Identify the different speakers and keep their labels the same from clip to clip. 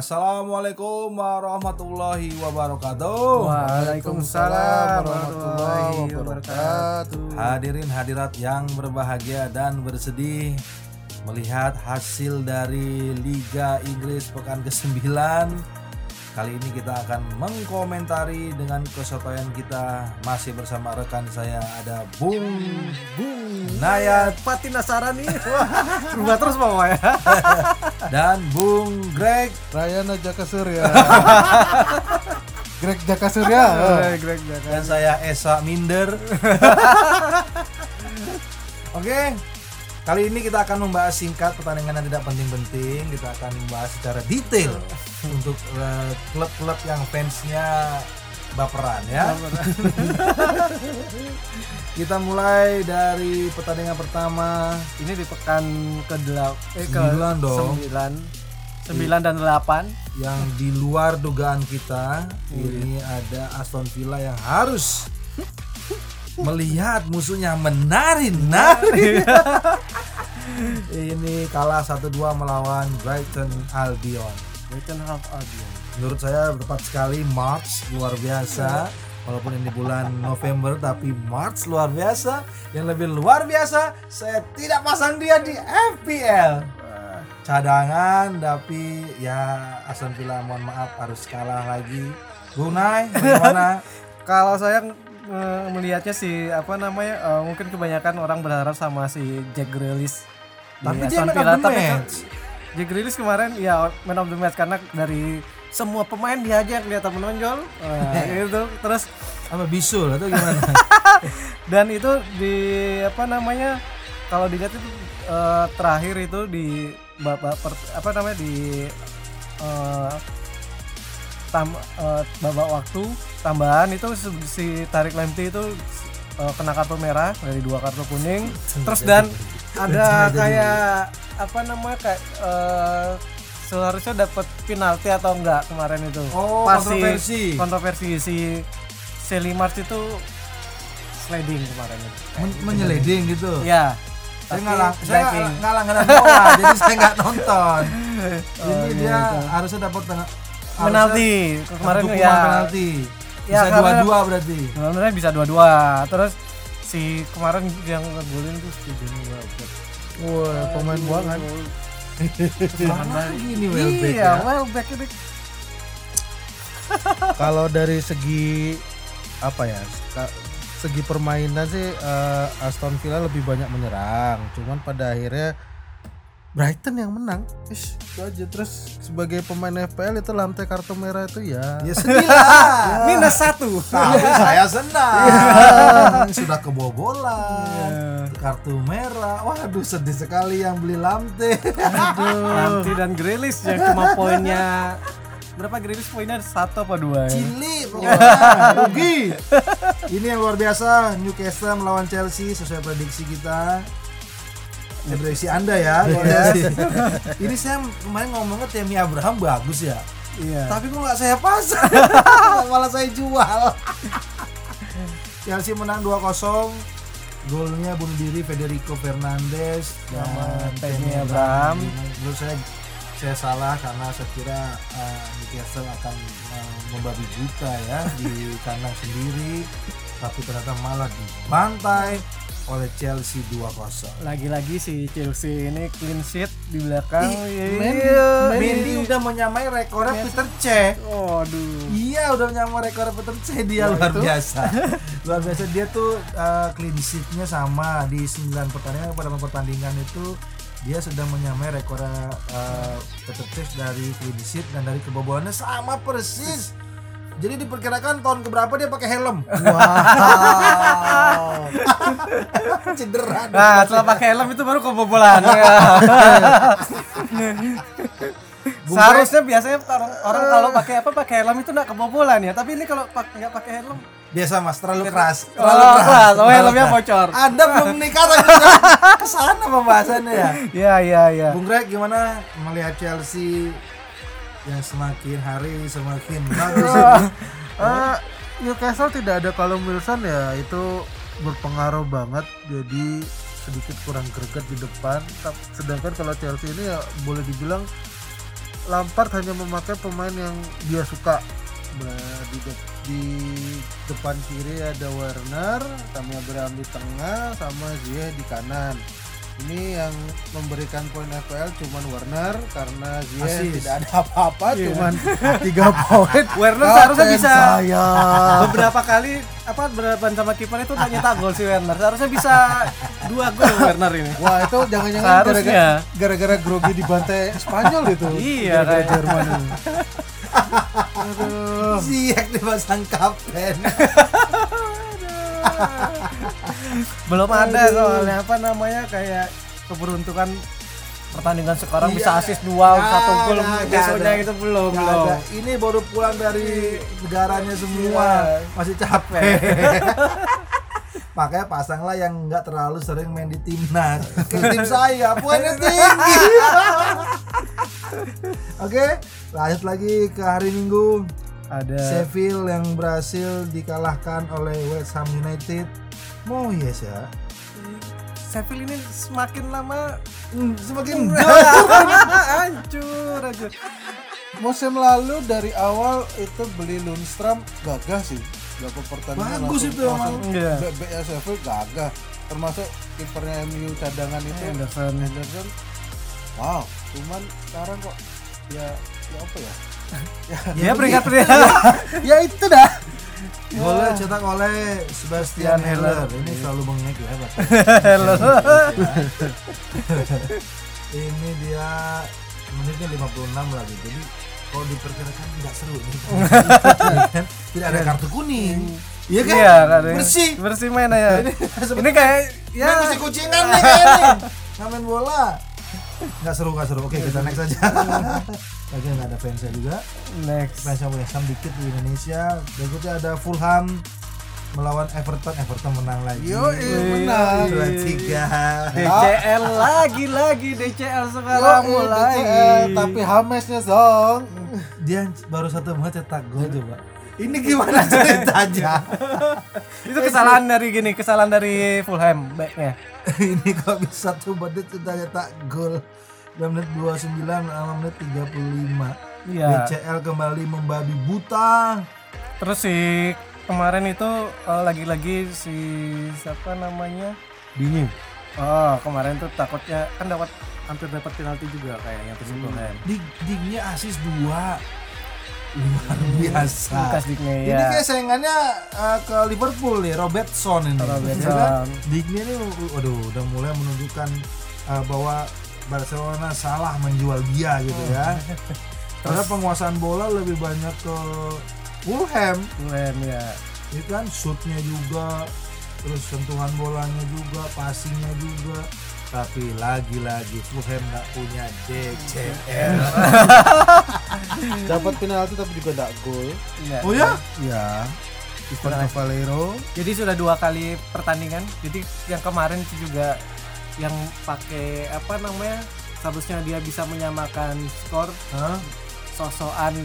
Speaker 1: Assalamualaikum warahmatullahi wabarakatuh.
Speaker 2: Waalaikumsalam warahmatullahi wabarakatuh.
Speaker 1: Hadirin hadirat yang berbahagia dan bersedih melihat hasil dari Liga Inggris pekan ke-9. Kali ini kita akan mengkomentari dengan kesotoyan kita masih bersama rekan saya ada Bung
Speaker 2: Bung
Speaker 1: Nayat.
Speaker 2: Wah, berubah terus Pak ya.
Speaker 1: dan Bung Greg
Speaker 3: Rayana Jaka Surya. Greg Jaka Surya.
Speaker 2: Greg Jaka.
Speaker 1: dan saya Esa Minder. Oke, kali ini kita akan membahas singkat pertandingan yang tidak penting-penting. Kita akan membahas secara detail untuk eh, klub-klub yang fansnya baperan ya. kita mulai dari pertandingan pertama.
Speaker 2: Ini di pekan ke delapan eh ke
Speaker 1: Sembilan dong.
Speaker 2: sembilan. Sembilan dan delapan.
Speaker 1: Yang di luar dugaan kita ini ada Aston Villa yang harus melihat musuhnya menari-nari ini kalah 1-2 melawan Brighton Albion
Speaker 2: Brighton Half
Speaker 1: menurut saya tepat sekali March luar biasa. Walaupun ini bulan November tapi March luar biasa. Yang lebih luar biasa saya tidak pasang dia di FPL cadangan tapi ya Aston Villa mohon maaf harus kalah lagi. Brunei bagaimana?
Speaker 2: Kalau saya eh, melihatnya sih apa namanya eh, mungkin kebanyakan orang berharap sama si Jack Grealish.
Speaker 1: tapi dia
Speaker 2: Aston Villa. Tapi
Speaker 1: match
Speaker 2: Jack Grealish kemarin ya man of the match karena dari semua pemain dia aja yang kelihatan menonjol. Nah, itu terus
Speaker 1: apa bisul atau gimana?
Speaker 2: Dan itu di apa namanya kalau dilihat itu eh, terakhir itu di babak per- apa namanya di eh, tam, eh, babak waktu tambahan itu si- Tarik Lemti itu eh, kena kartu merah dari dua kartu kuning. Terus dan ada kayak apa namanya kayak eh, seharusnya dapat penalti atau enggak kemarin itu
Speaker 1: Oh,
Speaker 2: Pas si-
Speaker 1: kontroversi.
Speaker 2: kontroversi si Selly Mars itu sliding kemarin itu.
Speaker 1: Men- menyeleding gitu
Speaker 2: Ya.
Speaker 1: saya ngalah saya ngalah-ngalah bola jadi saya nggak nonton
Speaker 2: Oh,
Speaker 1: ini dia
Speaker 2: gitu.
Speaker 1: harusnya dapat pena-
Speaker 2: penalti kemarin ya.
Speaker 1: penalti
Speaker 2: Ya,
Speaker 1: bisa dua-dua berarti
Speaker 2: Sebenarnya bisa dua-dua. Terus si kemarin yang ngegolin tuh si Johnny Welbeck.
Speaker 3: Wah, pemain buangan.
Speaker 1: Mana ini Welbeck
Speaker 2: Iya,
Speaker 1: ya
Speaker 2: Welbeck ini
Speaker 3: Kalau dari segi apa ya? Segi permainan sih eh, Aston Villa lebih banyak menyerang. Cuman pada akhirnya Brighton yang menang. Ish, itu aja. Terus sebagai pemain FPL itu lantai kartu merah itu ya.
Speaker 1: ya sedih lah
Speaker 2: minus satu.
Speaker 1: tapi saya senang sudah kebobolan kartu merah waduh sedih sekali yang beli lamte
Speaker 2: Nanti dan Grealish yang cuma poinnya berapa Grealish poinnya satu apa dua ya?
Speaker 1: Cili pokoknya rugi. Ini yang luar biasa Newcastle melawan Chelsea sesuai prediksi kita. Prediksi Anda ya. Ini saya kemarin ngomongnya Temi Abraham bagus ya.
Speaker 2: Iya.
Speaker 1: Tapi kok nggak saya pasang, malah saya jual. Chelsea menang 2-0. Golnya bunuh diri Federico Fernandes dan
Speaker 2: Tammy
Speaker 1: Tammy
Speaker 2: Abraham.
Speaker 1: Menurut saya saya salah karena saya kira uh, Newcastle akan uh, membabi buta ya di kandang sendiri, tapi ternyata malah dibantai oleh Chelsea 2-0.
Speaker 2: Lagi-lagi si Chelsea ini clean sheet di belakang.
Speaker 1: Mendy,
Speaker 2: Iya.
Speaker 1: Mendy udah menyamai rekornya Peter Cech.
Speaker 2: Waduh.
Speaker 1: Iya udah menyamai rekor Peter Cech dia luar biasa. luar biasa dia tuh uh, clean sheet-nya sama di 9 pertandingan pada pertandingan itu dia sudah menyamai rekor uh, Peter Cech dari clean sheet dan dari kebobolannya sama persis. Jadi diperkirakan tahun keberapa dia pakai helm.
Speaker 3: Wow.
Speaker 1: Cedera.
Speaker 2: Nah, setelah pakai helm itu baru kebobolan. Ya. Seharusnya biasanya orang, orang kalau pakai apa pakai helm itu nggak kebobolan ya, tapi ini kalau nggak pakai helm
Speaker 1: Biasa Mas, terlalu keras.
Speaker 2: Oh,
Speaker 1: Terlalu
Speaker 2: keras. Oh, helmnya bocor.
Speaker 1: Anda belum menikah tapi ke sana pembahasannya ya.
Speaker 2: ya ya ya.
Speaker 1: Bung Greg gimana melihat Chelsea yang semakin hari semakin bagus?
Speaker 3: Eh, Newcastle tidak ada Callum Wilson ya itu berpengaruh banget jadi sedikit kurang greget di depan sedangkan kalau Chelsea ini ya boleh dibilang Lampard hanya memakai pemain yang dia suka. Nah, di, de- di depan kiri ada Werner, Tammy Abraham di tengah, sama Ziyech di kanan. Ini yang memberikan poin FPL cuman Werner karena
Speaker 1: Asis.
Speaker 3: tidak ada apa-apa,
Speaker 2: Iya.
Speaker 3: cuman tiga poin.
Speaker 2: Werner seharusnya bisa
Speaker 3: saya.
Speaker 2: beberapa kali apa berhadapan sama kiper itu nyetak gol si Werner. Seharusnya bisa dua gol Werner ini.
Speaker 3: Wah itu jangan-jangan gara-gara gara-gara grogi dibantai Spanyol itu.
Speaker 2: Iya,
Speaker 3: Gara-gara
Speaker 2: kayak-
Speaker 3: Jerman itu. Aduh.
Speaker 1: Ziyech dipasang kapten.
Speaker 2: Belum ada soalnya apa namanya kayak keberuntungan pertandingan sekarang
Speaker 1: Iya.
Speaker 2: bisa asis dua
Speaker 1: Nggak
Speaker 2: satu gol besoknya itu belum
Speaker 1: ada. Ini baru pulang dari negaranya semua,
Speaker 2: Iya.
Speaker 1: masih capek. Makanya pasanglah yang nggak terlalu sering main di timnas. Kayak tim saya, poinnya tinggi. Oke, lanjut lagi ke hari Minggu.
Speaker 2: Ada
Speaker 1: Sheffield yang berhasil dikalahkan oleh West Ham United. Mau ya.
Speaker 2: Sheffield ini semakin lama
Speaker 1: Hmm, Semakin
Speaker 2: hancur hancur.
Speaker 3: Musim lalu dari awal itu beli Lundstram gagah sih. Berapa pertandingan
Speaker 1: Bagus
Speaker 3: langsung-
Speaker 1: itu
Speaker 3: langsung
Speaker 2: emang. Iya.
Speaker 3: BB Sheffield gagah. Termasuk kipernya MU cadangan itu
Speaker 2: Henderson.
Speaker 3: Henderson. Wow, cuman sekarang kok ya ya apa ya?
Speaker 2: Ya peringkat peringkat.
Speaker 3: ya itu dah.
Speaker 1: Golnya cetak oleh Sebastian
Speaker 2: Sebastian
Speaker 1: Heller.
Speaker 2: Haller.
Speaker 1: Ini selalu bengek ya, Pak.
Speaker 2: Hello.
Speaker 1: Ini dia menitnya 56 lagi. Jadi kalau diperkirakan tidak seru nih. Tidak ada kartu kuning. Iya kan?
Speaker 2: Iya, kan, ya.
Speaker 1: Bersih.
Speaker 2: Bersih main ya. Ini kayak
Speaker 1: Ya,
Speaker 2: ya
Speaker 1: bersih kucingan nih kayaknya. Nggak main bola. Nggak seru, nggak seru. Oke, kita next aja. Lagi nggak ada fansnya juga.
Speaker 2: next.
Speaker 1: Fansnya West Ham dikit di Indonesia. Berikutnya ada Fulham melawan Everton. Everton menang lagi.
Speaker 3: Yo, menang.
Speaker 1: Dua tiga.
Speaker 2: DCL lagi lagi DCL sekarang
Speaker 3: Yo,
Speaker 2: mulai.
Speaker 3: DCL, tapi Hamesnya Zong.
Speaker 1: Dia baru satu menit cetak gol coba. Ini gimana ceritanya?
Speaker 2: Itu kesalahan dari gini, kesalahan dari Fulham backnya.
Speaker 1: ini kok bisa satu menit sudah cetak gol. 2 menit 29 sama menit 35.
Speaker 2: Iya.
Speaker 1: DCL kembali membabi buta.
Speaker 2: Terus si kemarin itu eh, lagi-lagi si siapa namanya?
Speaker 3: Dingin.
Speaker 2: Oh, kemarin tuh takutnya kan dapat hampir dapat penalti juga kayaknya tuh si Fulham.
Speaker 1: Di dignya asis 2. Luar biasa.
Speaker 2: Lukas Digne
Speaker 1: Ini
Speaker 2: ya.
Speaker 1: kayak saingannya uh, ke Liverpool nih, Robertson ini.
Speaker 2: Robertson.
Speaker 1: Ya kan? Digne ini waduh udah mulai menunjukkan uh, bahwa Barcelona salah menjual dia gitu ya. Karena penguasaan bola lebih banyak ke Fulham,
Speaker 2: Fulham ya.
Speaker 1: itu kan shootnya juga, terus sentuhan bolanya juga, passingnya juga. Tapi lagi-lagi Fulham nggak punya DCL.
Speaker 3: Dapat penalti tapi juga enggak gol.
Speaker 2: Iya.
Speaker 1: Oh ya?
Speaker 3: Ya. Ivan Cavaleiro.
Speaker 2: Jadi sudah dua kali pertandingan. Jadi yang kemarin itu juga yang pakai apa namanya? Seharusnya dia bisa menyamakan skor
Speaker 1: Hah?
Speaker 2: sosokan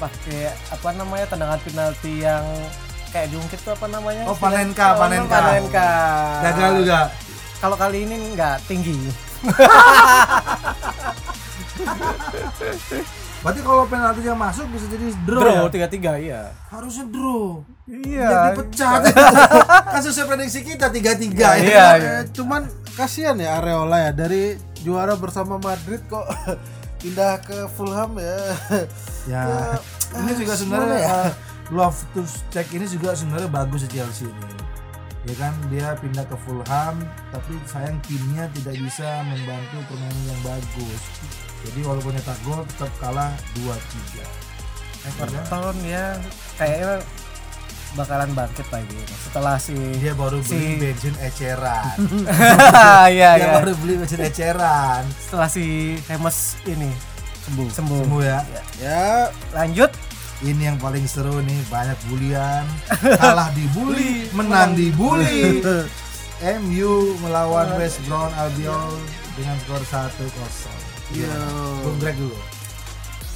Speaker 2: pakai apa namanya tendangan penalti yang kayak diungkit tuh apa namanya?
Speaker 1: Oh, Panenka,
Speaker 2: Oh,
Speaker 1: Panenka.
Speaker 2: Panenka.
Speaker 1: Gagal juga.
Speaker 2: Kalau kali ini nggak tinggi.
Speaker 1: Berarti kalau penaltinya masuk bisa jadi draw.
Speaker 2: Draw
Speaker 1: ya?
Speaker 2: tiga tiga iya.
Speaker 1: Harusnya draw.
Speaker 2: Iya.
Speaker 1: Biar dipecat. kan sesuai prediksi kita tiga tiga ya.
Speaker 2: Iya, iya.
Speaker 3: Eh, cuman kasihan ya Areola ya dari juara bersama Madrid kok pindah ke Fulham ya.
Speaker 1: Ya, ini juga sebenarnya uh, love to check ini juga sebenarnya bagus di Chelsea ini. Ya kan dia pindah ke Fulham tapi sayang timnya tidak bisa membantu permainan yang bagus. Jadi walaupun nyetak gol tetap kalah 2-3.
Speaker 2: Everton ya kayaknya bakalan bangkit lagi setelah si
Speaker 1: Dia baru beli
Speaker 2: Si-
Speaker 1: bensin eceran.
Speaker 2: iya
Speaker 1: Dia
Speaker 2: iya
Speaker 1: baru beli bensin eceran.
Speaker 2: setelah si Hemes ini sembuh sembuh,
Speaker 1: Semua ya.
Speaker 3: Ya
Speaker 2: lanjut
Speaker 1: Ini yang paling seru nih, banyak bulian, kalah dibully, menang dibully. MU melawan West Brom Albion dengan skor 1-0. Iya. Greg dulu.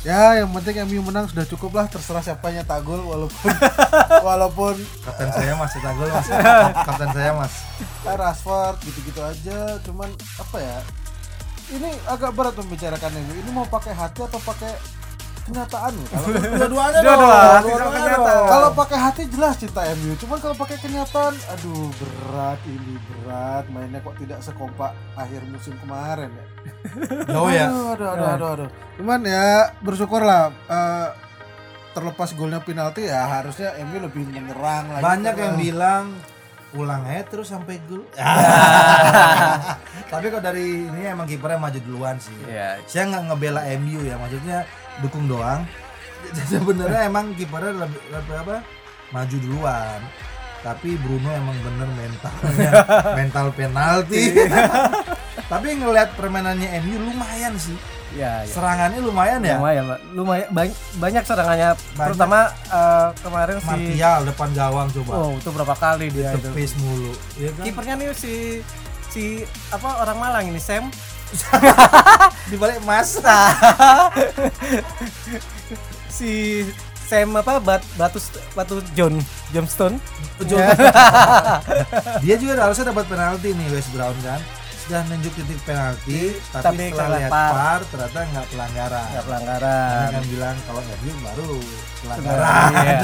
Speaker 3: ya yang penting MU menang sudah cukup lah terserah siapa yang gol walaupun walaupun
Speaker 1: Kapten saya Mas cetak gol Mas. Kapten saya Mas.
Speaker 3: Rashford gitu-gitu aja cuman apa ya ini agak berat membicarakan ini. Ini mau pakai hati atau pakai kenyataan? Kalau
Speaker 1: Dua-duanya
Speaker 2: kenyataan.
Speaker 1: dong.
Speaker 3: kalau pakai hati jelas cinta MU. Cuman kalau pakai kenyataan, aduh berat ini berat. Mainnya kok tidak sekompak akhir musim kemarin ya.
Speaker 1: Jauh ya.
Speaker 3: Aduh, aduh, aduh, aduh, aduh. Cuman ya bersyukurlah eh, terlepas golnya penalti ya harusnya MU lebih menyerang lagi.
Speaker 1: Banyak yang bilang ulang aja terus sampai gol. Tapi kok dari ini emang kipernya maju duluan sih.
Speaker 2: Iya.
Speaker 1: Saya nggak ngebela MU ya, maksudnya dukung doang. Sebenarnya emang kipernya lebih, lebih apa? Maju duluan. Tapi Bruno emang bener mentalnya mental penalti. Tapi ngelihat permainannya MU lumayan sih.
Speaker 2: Iya, iya.
Speaker 1: Serangannya lumayan ya.
Speaker 2: Lumayan, Pak. Lumayan banyak, banyak serangannya
Speaker 1: Banyak.
Speaker 2: terutama eh, kemarin si
Speaker 1: Martial depan gawang coba.
Speaker 2: Oh, itu berapa kali dia itu.
Speaker 1: Mulu. Iya kan?
Speaker 2: Kipernya nih si si apa orang Malang ini Sam
Speaker 1: Di balik emas.
Speaker 2: si Sam apa bat, batu batu John Johnston
Speaker 1: Dia juga harusnya dapat penalti nih West Brown kan. Sudah nunjuk titik penalti, tapi,
Speaker 2: Tapi
Speaker 1: setelah lihat. VAR ternyata nggak pelanggaran.
Speaker 2: nggak pelanggaran
Speaker 1: kan bilang kalau MU baru pelanggaran.
Speaker 2: Iya.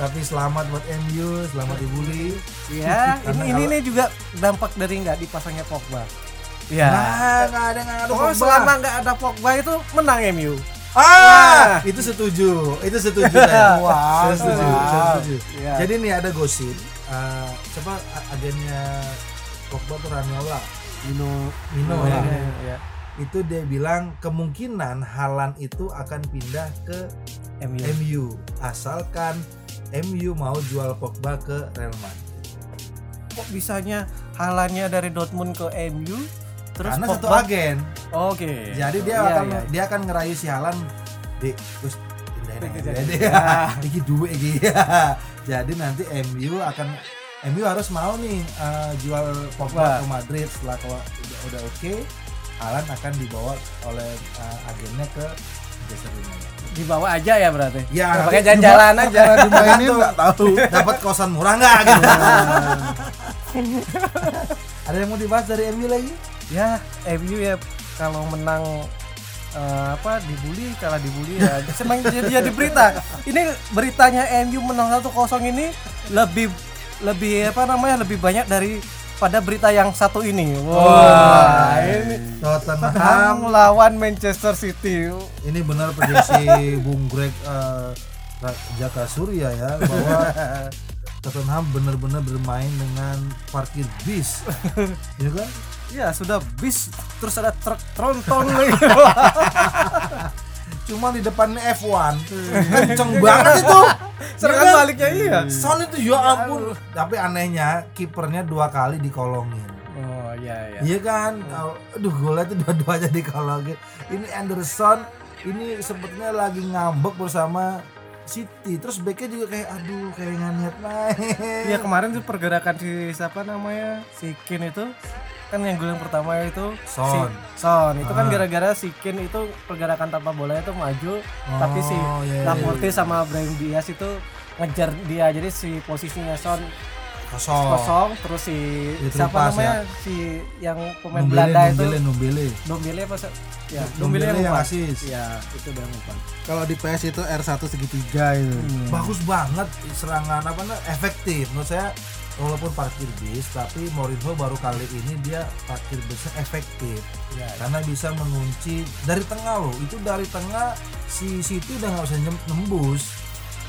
Speaker 1: tapi selamat buat MU, selamat dibully.
Speaker 2: Iya, ini ini nih juga dampak dari nggak dipasangnya Pogba. Iya.
Speaker 1: Nah, nggak ada nggak ada.
Speaker 2: Oh,
Speaker 1: Pogba.
Speaker 2: selama nggak ada Pogba itu menang MU.
Speaker 1: Ah, itu setuju. Itu setuju saya.
Speaker 3: Wow,
Speaker 1: Saya setuju.
Speaker 3: wow.
Speaker 1: Saya setuju.
Speaker 2: Iya.
Speaker 1: Jadi nih ada gosip. eh, siapa a- agennya Pogba tuh Raniola,
Speaker 3: Mino
Speaker 1: Mino
Speaker 2: Oh,
Speaker 1: ya.
Speaker 2: iya, iya.
Speaker 1: Itu dia bilang kemungkinan Halan itu akan pindah ke
Speaker 2: MU.
Speaker 1: MU asalkan MU mau jual Pogba ke Real Madrid.
Speaker 2: Kok bisanya halannya dari Dortmund ke MU terus
Speaker 1: Karena satu agen.
Speaker 2: Oke.
Speaker 1: Jadi dia
Speaker 2: Iya,
Speaker 1: akan
Speaker 2: iya.
Speaker 1: dia akan ngerayu si Halan di terus deh. Iki duit iki. Jadi nanti MU akan MU harus mau nih eh, jual Pogba ke Madrid setelah kalau udah, udah oke. Halan akan dibawa oleh eh, agennya ke Manchester United.
Speaker 2: dibawa aja ya berarti.
Speaker 1: Ya,
Speaker 2: pakai jalan-jalan aja.
Speaker 1: Tergantung.
Speaker 3: nggak tahu.
Speaker 1: Dapat kosan murah nggak gitu. Ada yang mau dibahas dari MU lagi?
Speaker 2: Ya, MU ya kalau menang eh, apa dibully kalah dibully ya semang jadi jadi berita. Ini beritanya MU menang 1-0 ini lebih lebih apa namanya lebih banyak dari pada berita yang satu ini. Wah, ini
Speaker 1: Tottenham
Speaker 2: lawan Manchester City.
Speaker 1: ini benar prediksi Bung Greg Ra- Jaka Surya ya bahwa Tottenham benar-benar bermain dengan parkir bis ya kan
Speaker 2: Ya sudah bis terus ada truk tronton lagi.
Speaker 1: cuma di depannya F1 kenceng banget itu
Speaker 2: Serangan
Speaker 1: Ya kan?
Speaker 2: baliknya iya.
Speaker 1: sound itu ya ampun tapi anehnya kipernya dua kali dikolongin
Speaker 2: Oh iya iya.
Speaker 1: Iya kan, aduh golnya itu dua-duanya dikolongin. Ini Anderson, ini sepertinya lagi ngambek bersama City. Terus backnya juga kayak aduh kayak nggak niat main.
Speaker 2: Iya kemarin tuh pergerakan si siapa namanya si Kin itu kan yang gol yang pertama itu
Speaker 1: Son.
Speaker 2: si Son itu kan
Speaker 1: Ah.
Speaker 2: gara-gara si Kin itu pergerakan tanpa bola itu maju tapi si
Speaker 1: Oh, iya, iya,
Speaker 2: Laporte
Speaker 1: iya.
Speaker 2: sama Brahim Diaz itu ngejar dia jadi si posisinya Son
Speaker 1: kosong.
Speaker 2: kosong terus si
Speaker 1: Dia
Speaker 2: siapa
Speaker 1: terlepas
Speaker 2: namanya
Speaker 1: ya.
Speaker 2: si yang pemain
Speaker 1: Numbele,
Speaker 2: Belanda itu
Speaker 1: Numbele, Numbele.
Speaker 2: Apa sih? Ya,
Speaker 1: Dombele
Speaker 2: Dombele yang
Speaker 1: asis.
Speaker 2: Iya, itu yang umpan.
Speaker 3: Kalau di PS itu R1 segitiga itu.
Speaker 1: Bagus banget serangan apa namanya efektif. Menurut saya walaupun parkir bis tapi Mourinho baru kali ini dia parkir bisnya efektif.
Speaker 2: Iya.
Speaker 1: karena bisa mengunci dari tengah loh itu dari tengah si City udah nggak usah nembus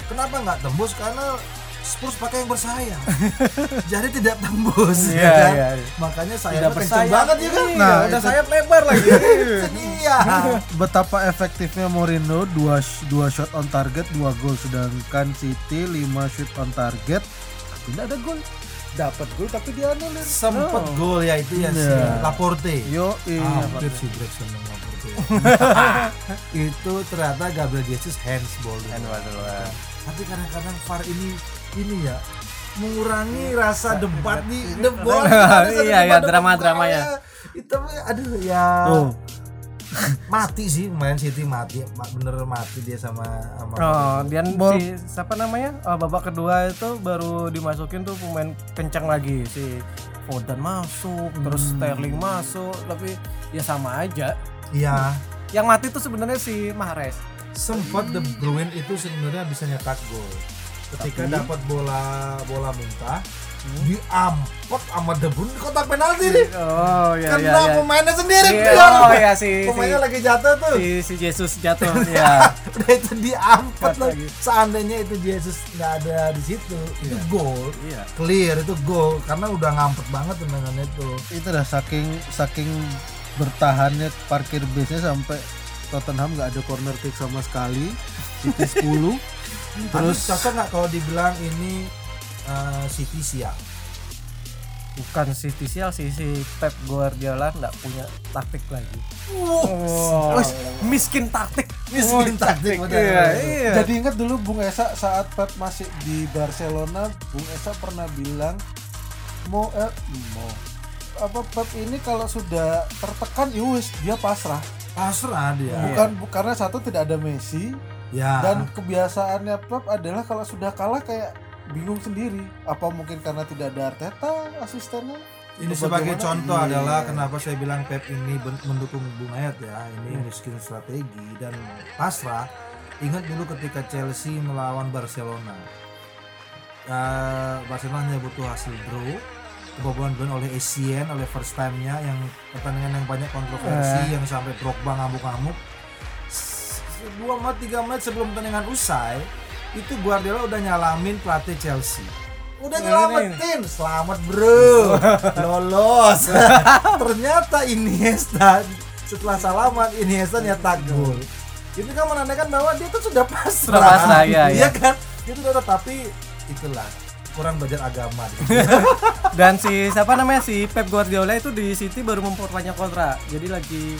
Speaker 1: kenapa nggak tembus karena Spurs pakai yang bersayap jadi tidak tembus
Speaker 2: Iya,
Speaker 1: ya kan?
Speaker 2: iya, iya.
Speaker 1: makanya
Speaker 2: Tidak
Speaker 1: sayapnya kenceng
Speaker 2: bersayap.
Speaker 1: banget ya kan
Speaker 2: Iya,
Speaker 3: Nah,
Speaker 2: udah
Speaker 3: itu-
Speaker 2: sayap lebar lagi.
Speaker 1: iya
Speaker 3: Betapa efektifnya Mourinho dua dua shot on target dua gol sedangkan City 5 shot on target tidak ada gol. Dapat gol tapi dianulir.
Speaker 1: sempet gol ya itu ya si
Speaker 3: Iya.
Speaker 1: Laporte
Speaker 3: Yo, iya.
Speaker 1: hampir si Jackson yang Laporte itu ternyata Gabriel Jesus handsball tapi kadang-kadang VAR ini ini ya mengurangi rasa debat di debat
Speaker 2: Iya, iya, drama-dramanya.
Speaker 1: itu aduh ya
Speaker 3: Tuh.
Speaker 1: mati sih main City mati Ma- bener mati dia sama sama
Speaker 2: Oh,
Speaker 3: Bol-
Speaker 2: si siapa namanya? Oh, babak kedua itu baru dimasukin tuh pemain kencang lagi si Foden masuk, terus Sterling masuk, tapi ya sama aja.
Speaker 1: Iya.
Speaker 2: Yang mati tuh sebenarnya si Mahrez.
Speaker 1: sempat De Bruyne itu sebenarnya bisa nyetak gol ketika dapat bola bola muntah diampot sama De Bruyne di kotak penalti nih
Speaker 2: Oh iya
Speaker 1: karena
Speaker 2: iya. iya.
Speaker 1: pemainnya sendiri
Speaker 2: Iya, oh iya si
Speaker 1: pemainnya
Speaker 2: si,
Speaker 1: lagi jatuh tuh
Speaker 2: si, si Jesus jatuh ya.
Speaker 1: udah itu diampot lagi
Speaker 2: lagi.
Speaker 1: seandainya itu Jesus nggak ada di situ itu
Speaker 2: Iya.
Speaker 1: gol
Speaker 2: Iya.
Speaker 1: clear itu gol karena udah ngampet banget tendangannya itu
Speaker 3: itu dah saking saking bertahannya parkir base-nya sampai Tottenham nggak ada corner kick sama sekali City 10 terus
Speaker 1: cocok nggak kalau dibilang ini eh, City siap
Speaker 2: Bukan si Tisial sih si Pep Guardiola nggak punya taktik lagi.
Speaker 1: Wow.
Speaker 2: Wes, miskin taktik.
Speaker 1: Miskin taktik, benar,
Speaker 2: Iya, iya.
Speaker 3: jadi ingat dulu Bung Esa saat Pep masih di Barcelona Bung Esa pernah bilang mau eh, mau apa Pep ini kalau sudah tertekan yowes dia pasrah
Speaker 1: pasrah dia
Speaker 3: bukan bu- karena satu tidak ada Messi
Speaker 1: ya
Speaker 3: dan kebiasaannya Pep adalah kalau sudah kalah kayak bingung sendiri apa mungkin karena tidak ada Arteta asistennya
Speaker 1: Ini
Speaker 3: Atau
Speaker 1: sebagai
Speaker 3: bagaimana?
Speaker 1: contoh
Speaker 3: Iya.
Speaker 1: adalah kenapa saya bilang Pep ini mendukung Bung Ayat ya. Ini
Speaker 3: Hmm.
Speaker 1: miskin strategi dan pasrah. Ingat dulu ketika Chelsea melawan Barcelona. Eh, Barcelona hanya butuh hasil draw. Kebobolan gol oleh Essien oleh first time-nya yang pertandingan yang banyak kontroversi
Speaker 3: Eh.
Speaker 1: yang sampai Drogba ngamuk-ngamuk. S- Dua menit tiga menit sebelum pertandingan usai itu Guardiola udah nyalamin pelatih Chelsea. Udah nyelamatin, selamat bro, lolos. Ternyata Iniesta setelah salaman Iniesta nyetak gol. Itu kan menandakan bahwa dia tuh sudah pasrah.
Speaker 2: Sudah pasrah, iya, iya.
Speaker 1: kan? Itu udah tapi itulah kurang belajar agama.
Speaker 2: Dan si siapa namanya si Pep Guardiola itu di City baru memperpanjang kontrak. Jadi lagi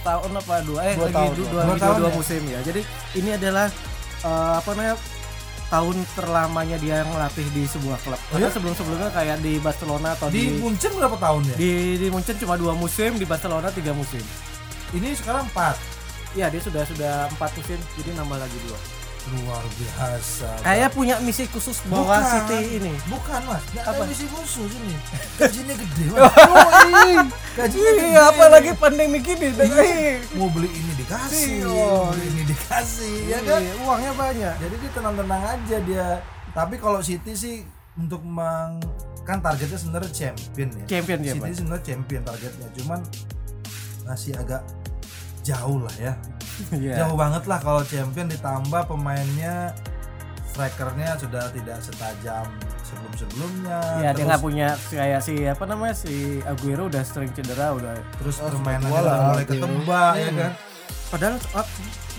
Speaker 2: setahun apa dua eh
Speaker 3: Dua
Speaker 2: lagi
Speaker 3: tahun,
Speaker 2: dua,
Speaker 3: ya.
Speaker 2: dua,
Speaker 1: Dua tahun
Speaker 2: dua,
Speaker 1: ya?
Speaker 2: musim ya. Jadi ini adalah eh, apa namanya tahun terlamanya dia ngelatih di sebuah klub. Karena
Speaker 1: iya?
Speaker 2: sebelum-sebelumnya kayak di Barcelona atau
Speaker 1: Di
Speaker 2: di
Speaker 1: Munchen berapa tahun ya?
Speaker 2: di, di Munchen cuma dua musim, di Barcelona tiga musim.
Speaker 1: Ini sekarang 4
Speaker 2: Iya dia sudah sudah empat musim, jadi nambah lagi dua.
Speaker 1: Luar biasa.
Speaker 2: Kayak punya misi khusus bawa
Speaker 1: Bukan.
Speaker 2: City ini.
Speaker 1: Bukan mas, nggak ada misi khusus ini. Gajinya gede mas. Yoi, Gajinya gede.
Speaker 2: Iya, apalagi pandemi gini.
Speaker 1: Iya. Mau beli ini dikasih,
Speaker 2: Iya.
Speaker 1: mau beli ini dikasih, ya kan?
Speaker 2: Iya, uangnya banyak.
Speaker 1: Jadi dia tenang-tenang aja dia. Tapi kalau City sih untuk meng kan targetnya sebenarnya champion ya.
Speaker 2: Champion dia,
Speaker 1: City sebenarnya champion targetnya, cuman masih agak jauh lah ya.
Speaker 2: Iya.
Speaker 1: Jauh banget lah kalau champion ditambah pemainnya strikernya sudah tidak setajam sebelum-sebelumnya.
Speaker 2: Iya, dia
Speaker 1: terus,
Speaker 2: nggak punya kayak si apa namanya si Aguero udah sering cedera udah.
Speaker 1: terus
Speaker 3: Oh,
Speaker 1: permainannya udah mulai
Speaker 3: Aguero.
Speaker 1: ketebak ya
Speaker 2: Iya.
Speaker 1: kan.
Speaker 2: Padahal ah,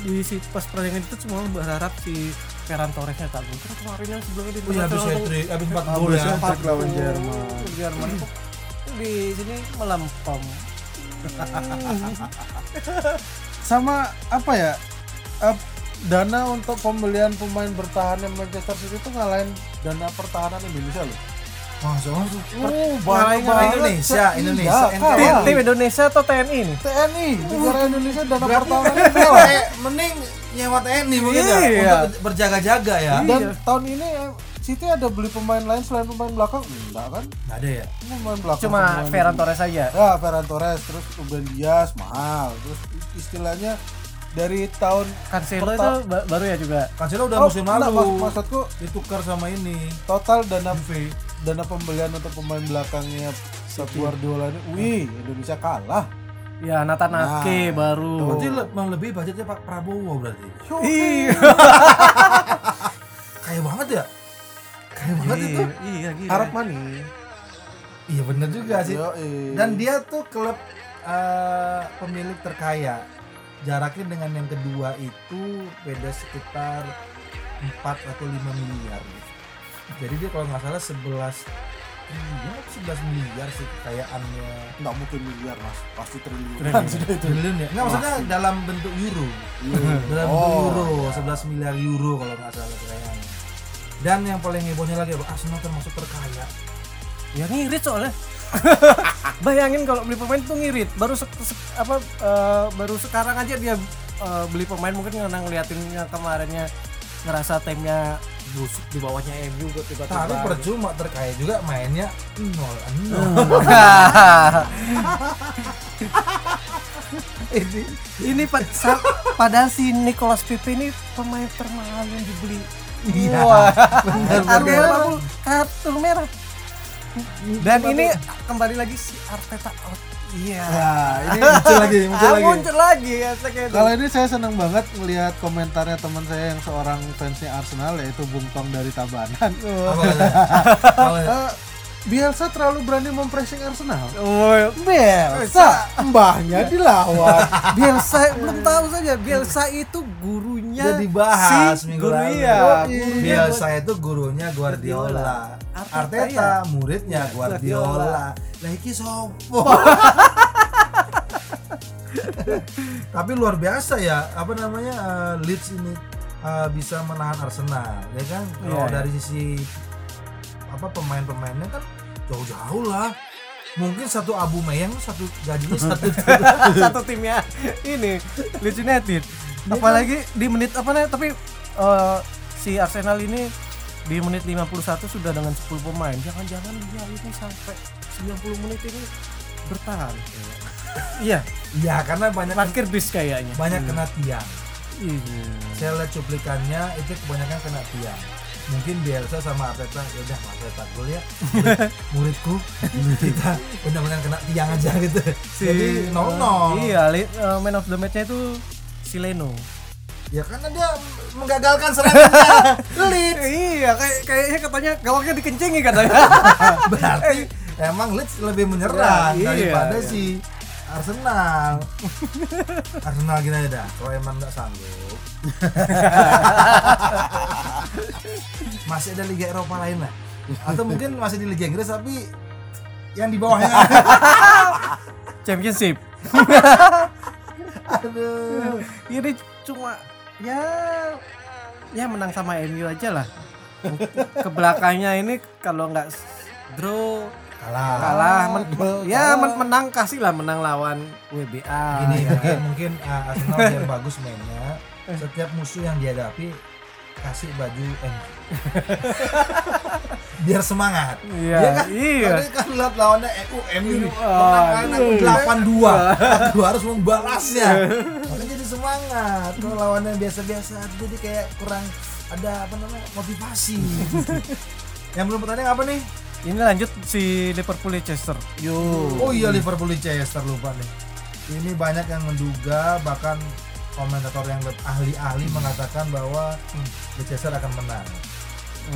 Speaker 2: di si pas pertandingan itu semua berharap si Ferran Torresnya tak gol. Kemarin yang sebelumnya di
Speaker 1: iya habis hat-trick, habis 4
Speaker 3: Habis
Speaker 1: gol ya.
Speaker 2: Empat
Speaker 3: lawan. Jerman.
Speaker 2: Jerman kok di sini melempem.
Speaker 3: sama apa ya eh, dana untuk pembelian pemain bertahan yang Manchester City itu ngalahin dana pertahanan Indonesia loh.
Speaker 1: Wah, soalnya tuh
Speaker 3: Oh,
Speaker 1: ngalahin Indonesia, Indonesia,
Speaker 3: Iya.
Speaker 2: Tim, tim Indonesia atau TNI nih?
Speaker 3: TNI, negara Indonesia dana kalah.
Speaker 1: mending nyewa TNI mungkin
Speaker 2: Iya.
Speaker 1: ya untuk berjaga-jaga ya.
Speaker 3: Dan
Speaker 2: Iya.
Speaker 3: tahun ini City ada beli pemain lain selain pemain belakang? Enggak kan?
Speaker 1: Nggak ada ya.
Speaker 3: Pemain belakang
Speaker 2: Cuma. Ferran Torres aja.
Speaker 3: Ya, Ferran Torres, terus Ruben Dias mahal. Terus istilahnya dari tahun
Speaker 2: Cancelo itu baru ya juga.
Speaker 1: Cancelo udah
Speaker 3: Oh,
Speaker 1: musim
Speaker 3: enggak,
Speaker 1: lalu
Speaker 3: mas- maksudku
Speaker 1: ditukar sama ini.
Speaker 3: total dana
Speaker 1: Juve.
Speaker 3: dana pembelian untuk pemain belakangnya Pep Guardiola ini, wih Indonesia kalah.
Speaker 2: Ya Nathan
Speaker 3: Nah,
Speaker 2: Ake baru.
Speaker 1: Berarti le- emang lebih budgetnya Pak Prabowo berarti.
Speaker 2: Iya.
Speaker 1: itu.
Speaker 2: Iya, gila.
Speaker 3: Harap mani.
Speaker 1: Iya bener juga sih.
Speaker 3: Yoi.
Speaker 1: Dan dia tuh klub eh, pemilik terkaya. Jaraknya dengan yang kedua itu beda sekitar 4 atau 5 miliar. Jadi dia kalau nggak salah 11 triliun atau 11 miliar sih kekayaannya.
Speaker 3: nggak mungkin miliar mas, pasti triliun.
Speaker 2: Triliun.
Speaker 3: Sudah itu.
Speaker 1: Triliun ya? Nggak maksudnya dalam bentuk euro. dalam
Speaker 3: Oh,
Speaker 1: bentuk euro,
Speaker 3: iya.
Speaker 1: 11 miliar euro kalau nggak salah kekayaannya. Dan yang paling hebohnya lagi apa? Arsenal termasuk terkaya.
Speaker 2: Ya ngirit soalnya. Bayangin kalau beli pemain tuh ngirit. Baru se- se- apa eh, baru sekarang aja dia eh, beli pemain mungkin karena ngeliatin yang kemarinnya ngerasa timnya busuk di bawahnya MU gue tiba-tiba
Speaker 1: Tapi percuma terkait juga mainnya nol nol.
Speaker 2: ini ini pa- sa- padahal si Nicolas Pepe ini pemain termahal yang dibeli
Speaker 1: Iya,
Speaker 2: wah
Speaker 1: benar, benar.
Speaker 2: 50 kartu merah dan ini kembali lagi si Arteta out iya
Speaker 3: Nah, ini muncul lagi, muncul
Speaker 2: Ah,
Speaker 3: lagi.
Speaker 2: muncul lagi ya.
Speaker 3: Kalau ini saya senang banget melihat komentarnya teman saya yang seorang fansnya Arsenal yaitu Bung Tong dari Tabanan.
Speaker 1: Apa
Speaker 3: Bielsa terlalu berani mempressing Arsenal.
Speaker 2: Oh,
Speaker 3: Bielsa, mbahnya dilawan.
Speaker 2: Bielsa belum tahu saja Bielsa itu gurunya
Speaker 1: Udah dibahas
Speaker 2: si
Speaker 1: minggu
Speaker 2: guru
Speaker 1: lalu.
Speaker 2: iya,
Speaker 3: Oh,
Speaker 2: gurunya
Speaker 1: Bielsa itu gurunya Guardiola.
Speaker 2: Arteta,
Speaker 1: Arteta
Speaker 2: iya.
Speaker 1: muridnya Guardiola. Lah iki sopo? Tapi luar biasa ya, apa namanya eh, Leeds ini eh, bisa menahan Arsenal, ya kan? Kalau
Speaker 2: Iya.
Speaker 1: dari sisi apa pemain-pemainnya kan jauh-jauh lah. Mungkin satu Abu Meyang satu gajinya satu
Speaker 2: satu timnya ini Leeds United. Apalagi di menit apa namanya tapi eh, si Arsenal ini di menit 51 sudah dengan 10 pemain. Jangan-jangan dia ini sampai 90 menit ini bertahan. Iya,
Speaker 1: ya karena banyak
Speaker 2: parkir bis kayaknya.
Speaker 1: banyak kena tiang.
Speaker 2: Iya.
Speaker 1: saya lihat cuplikannya itu kebanyakan kena tiang mungkin Bielsa sama Arteta ya udah Arteta gue ya murid- muridku kita benar-benar kena tiang aja gitu jadi nol nol
Speaker 2: Iya, li- eh, man of the match-nya itu si Leno.
Speaker 1: ya karena dia menggagalkan serangannya Leeds
Speaker 2: Iya, kayak kayaknya katanya gawangnya dikencengi katanya.
Speaker 1: berarti emang Leeds lebih menyerang
Speaker 2: Ya, iya,
Speaker 1: daripada
Speaker 2: iya.
Speaker 1: si Arsenal. Arsenal gini aja dah. Kalau emang nggak sanggup. Masih ada Liga Eropa lain lah. Atau mungkin masih di Liga Inggris tapi yang di bawahnya.
Speaker 2: Championship.
Speaker 1: aduh.
Speaker 2: Ini cuma ya ya menang sama MU aja lah. Ke belakangnya ini kalau nggak draw
Speaker 1: kalah
Speaker 2: kalah men- ya men- menang kasih lah menang lawan WBA.
Speaker 1: gini mungkin mungkin uh, Arsenal biar bagus mainnya setiap musuh yang dihadapi kasih baju MU biar semangat
Speaker 2: Iya,
Speaker 1: Iya kan?
Speaker 2: iya.
Speaker 1: Kan lihat lawannya MU, MU nih. Menang kan aku 8-2. Aku harus membalasnya. Makanya jadi semangat. Kalau lawannya biasa-biasa jadi kayak kurang ada apa namanya motivasi. Yang belum pertanding apa nih?
Speaker 2: Ini lanjut si Liverpool Leicester. Yo.
Speaker 1: Oh iya Liverpool Leicester lupa nih. Ini banyak yang menduga bahkan komentator yang ahli-ahli mengatakan bahwa hmm, Leicester akan menang.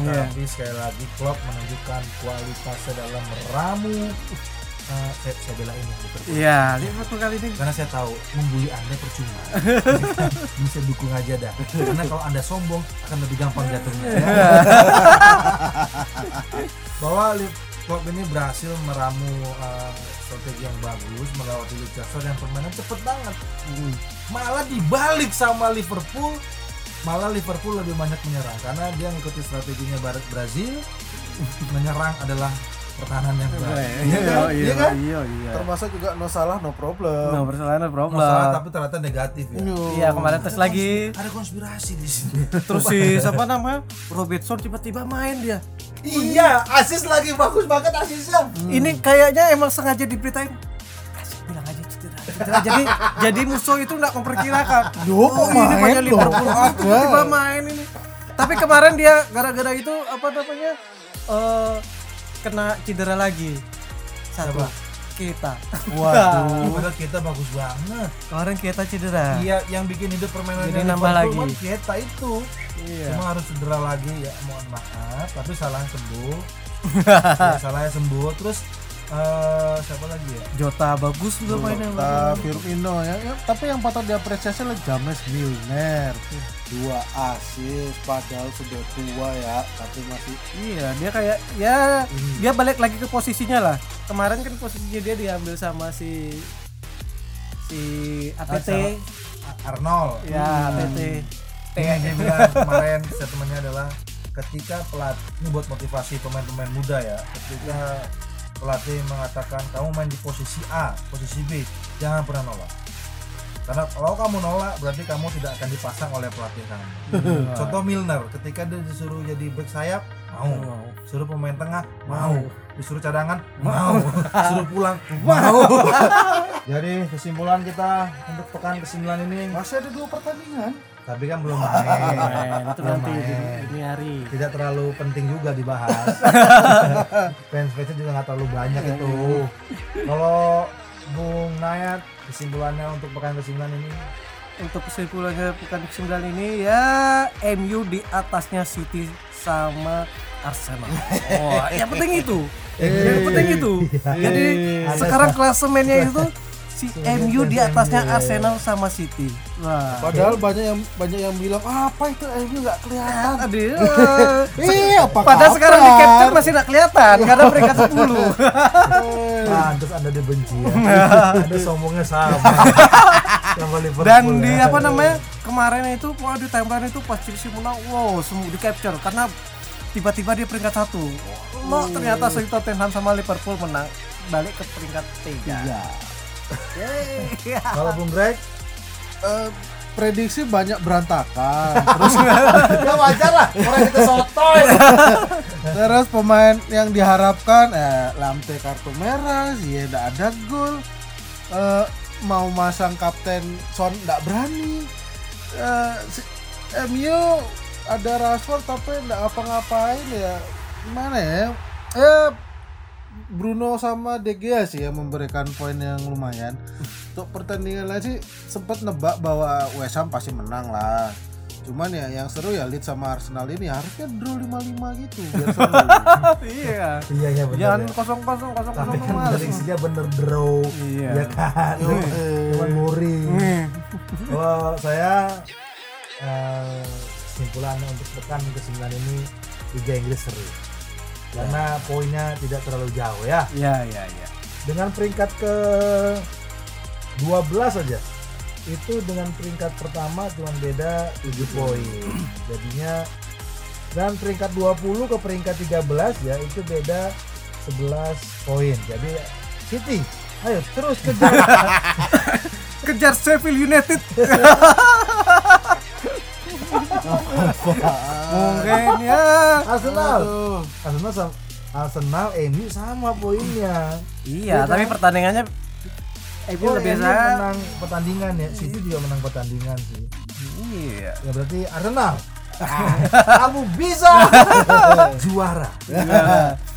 Speaker 2: Iya.
Speaker 1: Tapi sekali lagi Klopp menunjukkan kualitasnya dalam meramu. Eh, saya, saya belain ya Liverpool.
Speaker 2: Iya, Liverpool kali ini
Speaker 1: Karena saya tahu membuli anda percuma. Bisa dukung aja dah. Karena kalau anda sombong akan lebih gampang jatuhnya. ya. Bahwa Li- Klopp ini berhasil meramu eh, strategi yang bagus melewati Leicester yang permainan cepet banget. Malah dibalik sama Liverpool, malah Liverpool lebih banyak menyerang karena dia ngikuti strateginya Barat Brazil. menyerang adalah pertahanan yang baik. Iya kan? Iya kan?
Speaker 2: Iya, iya.
Speaker 3: Termasuk juga no salah no problem.
Speaker 2: No, persalahan problem.
Speaker 1: Masalah tapi ternyata negatif ya.
Speaker 2: Iya, kemarin tes lagi.
Speaker 1: Ada konspirasi di sini.
Speaker 2: Terus si siapa namanya? Robertson tiba-tiba main dia.
Speaker 1: iya, asis lagi bagus banget asisnya.
Speaker 2: Ini kayaknya emang sengaja diberitain. Kasih bilang aja cedera. cedera. jadi jadi musuh itu nggak memperkirakan.
Speaker 3: Duh, kok
Speaker 2: ini
Speaker 3: main
Speaker 2: banyak? Liverpool ah, tiba-tiba main ini. Tapi kemarin dia gara-gara itu apa namanya? eh kena cedera lagi. Satu. Kita.
Speaker 3: Waduh.
Speaker 1: Padahal kita bagus banget.
Speaker 2: Kemarin kita cedera.
Speaker 1: Iya, yang bikin hidup permainan
Speaker 2: Jadi nambah lagi.
Speaker 1: kita itu.
Speaker 2: Iya.
Speaker 1: Cuma harus cedera lagi ya, mohon maaf. Tapi salahnya sembuh. ya, salahnya sembuh. Terus eh siapa lagi ya?
Speaker 2: Jota bagus juga mainnya.
Speaker 3: Jota, Firmino ya, ya, tapi yang patut diapresiasi adalah James Milner dua asis padahal sudah tua ya tapi masih
Speaker 2: Iya, dia kayak ya dia balik lagi ke posisinya lah. Kemarin kan posisinya dia diambil sama si si ATT.
Speaker 1: A- Arnold.
Speaker 2: Ya, ATT.
Speaker 1: Yang dia bilang kemarin statementnya adalah ketika pelatih ini buat motivasi pemain-pemain muda ya ketika pelatih mengatakan kamu main di posisi A posisi B jangan pernah nolak Karena kalau kamu nolak berarti kamu tidak akan dipasang oleh pelatih kamu. Contoh Milner, ketika dia disuruh jadi back sayap, mau. Suruh pemain tengah, mau. Disuruh cadangan, mau. Suruh pulang, mau. jadi kesimpulan kita untuk pekan ke-9 ini,
Speaker 3: Masih ada dua pertandingan.
Speaker 1: Tapi kan belum main.
Speaker 2: Main, itu
Speaker 1: Belum
Speaker 2: nanti di
Speaker 1: main.
Speaker 2: dini hari.
Speaker 1: Tidak terlalu penting juga dibahas. Fans-fansnya juga nggak terlalu banyak itu. Kalau Bung Nayat, kesimpulannya untuk pekan ke-9 ini
Speaker 2: Untuk kesimpulannya pekan ke-9 ini ya MU di atasnya City sama Arsenal. Oh, yang penting itu. yang penting itu. Jadi sekarang klasemennya itu si MU di atasnya Arsenal sama City. Wah.
Speaker 3: Padahal banyak yang banyak yang bilang apa itu MU nggak kelihatan.
Speaker 2: Aduh.
Speaker 3: Iya, apa
Speaker 2: Padahal sekarang di capture masih nggak kelihatan karena peringkat 10.
Speaker 1: Pantes Anda dibenci ya. Anda sombongnya sama. sama Liverpool.
Speaker 2: Dan di
Speaker 1: ya.
Speaker 2: apa namanya kemarin itu wah di timeline itu pas Chelsea menang, wow semua di capture karena tiba-tiba dia peringkat satu. Lo ternyata si Tottenham sama Liverpool menang balik ke peringkat tiga. Yeay.
Speaker 1: Kalau Bung Greg,
Speaker 3: Eh, prediksi banyak berantakan. Terus
Speaker 1: ya wajar lah. Orang kita sotoy.
Speaker 3: terus pemain yang diharapkan eh Lamte kartu merah, Ziyech ada gol. Eh, mau masang kapten Son nggak berani. Eh, si- MU ada Rashford tapi nggak ngapa-ngapain ya. Gimana ya? Eh Bruno sama De Gea sih yang memberikan poin yang lumayan. Untuk pertandingan lain sih sempat nebak bahwa West Ham pasti menang lah. Cuman ya yang seru ya Leeds sama Arsenal ini harusnya draw 5-5 gitu biar seru.
Speaker 2: Iya.
Speaker 1: Iya iya benar.
Speaker 2: Jangan
Speaker 1: ya.
Speaker 2: kosong kosong kosong
Speaker 1: Tapi
Speaker 2: kosong
Speaker 1: kan prediksinya bener draw.
Speaker 2: Iya.
Speaker 1: Ya kan. Cuman boring. Kalau saya eh, kesimpulannya untuk pekan ke-9 ini Liga Inggris seru. Karena poinnya tidak terlalu jauh ya.
Speaker 2: Iya iya iya.
Speaker 1: Dengan peringkat ke 12 saja. Itu dengan peringkat pertama cuma beda 7 poin. Jadinya dan peringkat 20 ke peringkat 13 ya itu beda 11 poin. Jadi City, ayo terus kejar.
Speaker 2: Kejar Sheffield United. Mungkin ya.
Speaker 1: Arsenal.
Speaker 3: Aduh.
Speaker 1: Arsenal sama Arsenal MU sama poinnya.
Speaker 2: Iya,
Speaker 1: Iya
Speaker 2: tapi
Speaker 1: kan?
Speaker 2: pertandingannya MU lebih saya.
Speaker 1: menang pertandingan ya. City juga menang pertandingan sih.
Speaker 2: Iya.
Speaker 1: Ya berarti Arsenal. Kamu bisa juara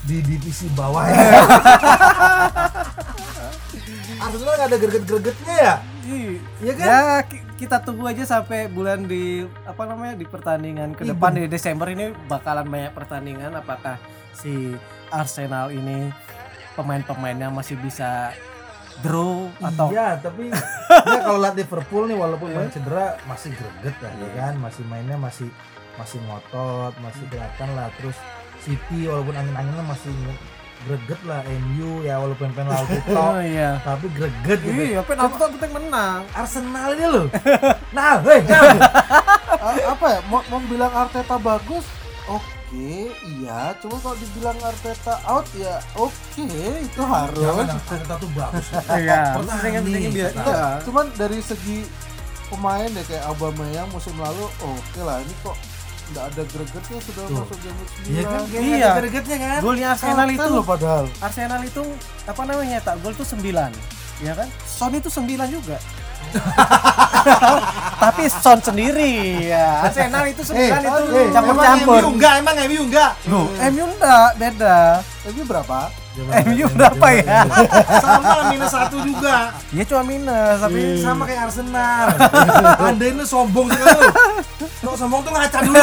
Speaker 1: di divisi bawah ya. Arsenal nggak ada greget-gregetnya ya? Iya kan?
Speaker 2: Ya kita tunggu aja sampai bulan di apa namanya di pertandingan ke
Speaker 1: Iya,
Speaker 2: depan di Desember ini bakalan banyak pertandingan. Apakah si Arsenal ini pemain-pemainnya masih bisa draw atau
Speaker 1: Iya, tapi ya kalau lihat Liverpool nih walaupun main cedera masih greget lah ya kan, masih mainnya masih masih ngotot, masih kelihatan lah. Terus City walaupun angin-anginnya masih greget lah, MU ya walaupun penalti
Speaker 2: Oh
Speaker 1: tok,
Speaker 2: iya.
Speaker 1: tapi greget gitu.
Speaker 2: Iya, penalti tuh penting menang.
Speaker 1: Arsenal ini loh. Nah, hei, nah.
Speaker 3: Apa ya mau, mau bilang Arteta bagus oke iya cuma kalau dibilang Arteta out ya oke itu harus
Speaker 1: Jangan Arteta tuh bagus.
Speaker 2: Iya,
Speaker 1: Pertandingan
Speaker 2: dia. Iya.
Speaker 3: cuman dari segi pemain ya kayak Aubameyang musim lalu oke lah ini kok nggak ada gregetnya sudah
Speaker 1: Tuh.
Speaker 3: masuk jam 9
Speaker 1: Iya kan, kayak
Speaker 2: Iya.
Speaker 1: ada gregetnya kan?
Speaker 2: Golnya Arsenal itu.
Speaker 3: loh padahal.
Speaker 2: Arsenal itu apa namanya tak gol tuh 9 ya kan? Son itu 9 juga. Tapi Son sendiri ya. Arsenal itu 9
Speaker 1: Eh,
Speaker 2: itu.
Speaker 1: eh,
Speaker 2: campur-campur.
Speaker 1: Emang MU enggak, emang MU enggak.
Speaker 2: Loh, MU enggak. Beda.
Speaker 3: Ini berapa
Speaker 2: MU berapa ya
Speaker 1: Sama minus satu juga.
Speaker 2: dia cuma minus tapi
Speaker 1: Sama kayak Arsenal. Anda ini sombong sekali. Kok sombong tuh ngaca dulu.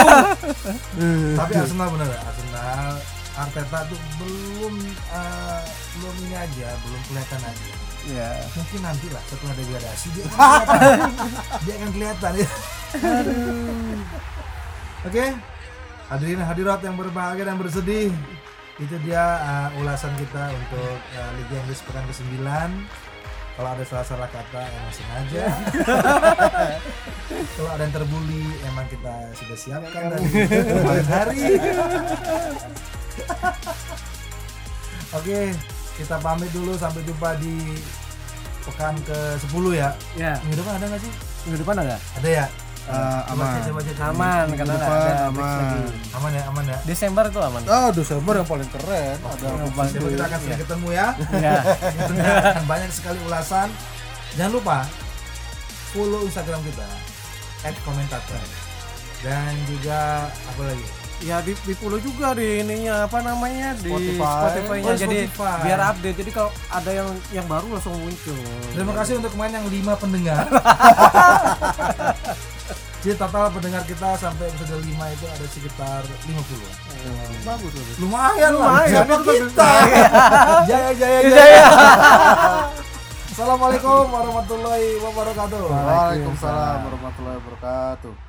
Speaker 1: Tapi Arsenal bener ya, Arsenal Arteta tuh belum eh, belum ini aja, belum kelihatan aja.
Speaker 2: ya
Speaker 1: Mungkin nanti lah setelah degradasi dia akan kelihatan. dia akan kelihatan ya. Oke. Hadirin hadirat yang berbahagia dan bersedih. Itu dia uh, ulasan kita untuk uh, Liga Inggris pekan ke-9. Kalau ada salah-salah kata emang sengaja. Kalau ada yang terbuli emang kita sudah siapkan dari kemarin hari. Oke, kita pamit dulu sampai jumpa di pekan ke 10 ya.
Speaker 2: Ya,
Speaker 1: Minggu depan ada nggak sih?
Speaker 2: minggu depan ada?
Speaker 1: Ada ya?
Speaker 3: Eh,
Speaker 1: Coba
Speaker 3: aman.
Speaker 2: Aman karena ada
Speaker 3: aman.
Speaker 2: lagi.
Speaker 1: Aman ya, aman ya.
Speaker 2: Desember itu aman.
Speaker 3: Oh, Desember yang paling keren. Ada
Speaker 2: Yang
Speaker 3: apa
Speaker 2: paling
Speaker 1: Coba kita akan sering ketemu ya.
Speaker 2: Ya.
Speaker 1: Tentunya akan banyak sekali ulasan. Jangan lupa follow Instagram kita @komentator dan juga apa lagi?
Speaker 2: Ya di, di follow juga di ininya apa namanya di
Speaker 3: Spotify.
Speaker 2: Spotify-nya
Speaker 1: Oh,
Speaker 2: jadi
Speaker 1: Spotify.
Speaker 2: biar update. Jadi kalau ada yang yang baru langsung muncul.
Speaker 1: Terima kasih untuk kemarin yang lima pendengar. Jadi total pendengar kita sampai episode 5 itu ada sekitar 50
Speaker 3: bagus bagus.
Speaker 1: Lumayan lah.
Speaker 2: Lumayan, bagus.
Speaker 1: kita? jaya jaya jaya. Assalamualaikum warahmatullahi wabarakatuh.
Speaker 3: Waalaikumsalam warahmatullahi wabarakatuh.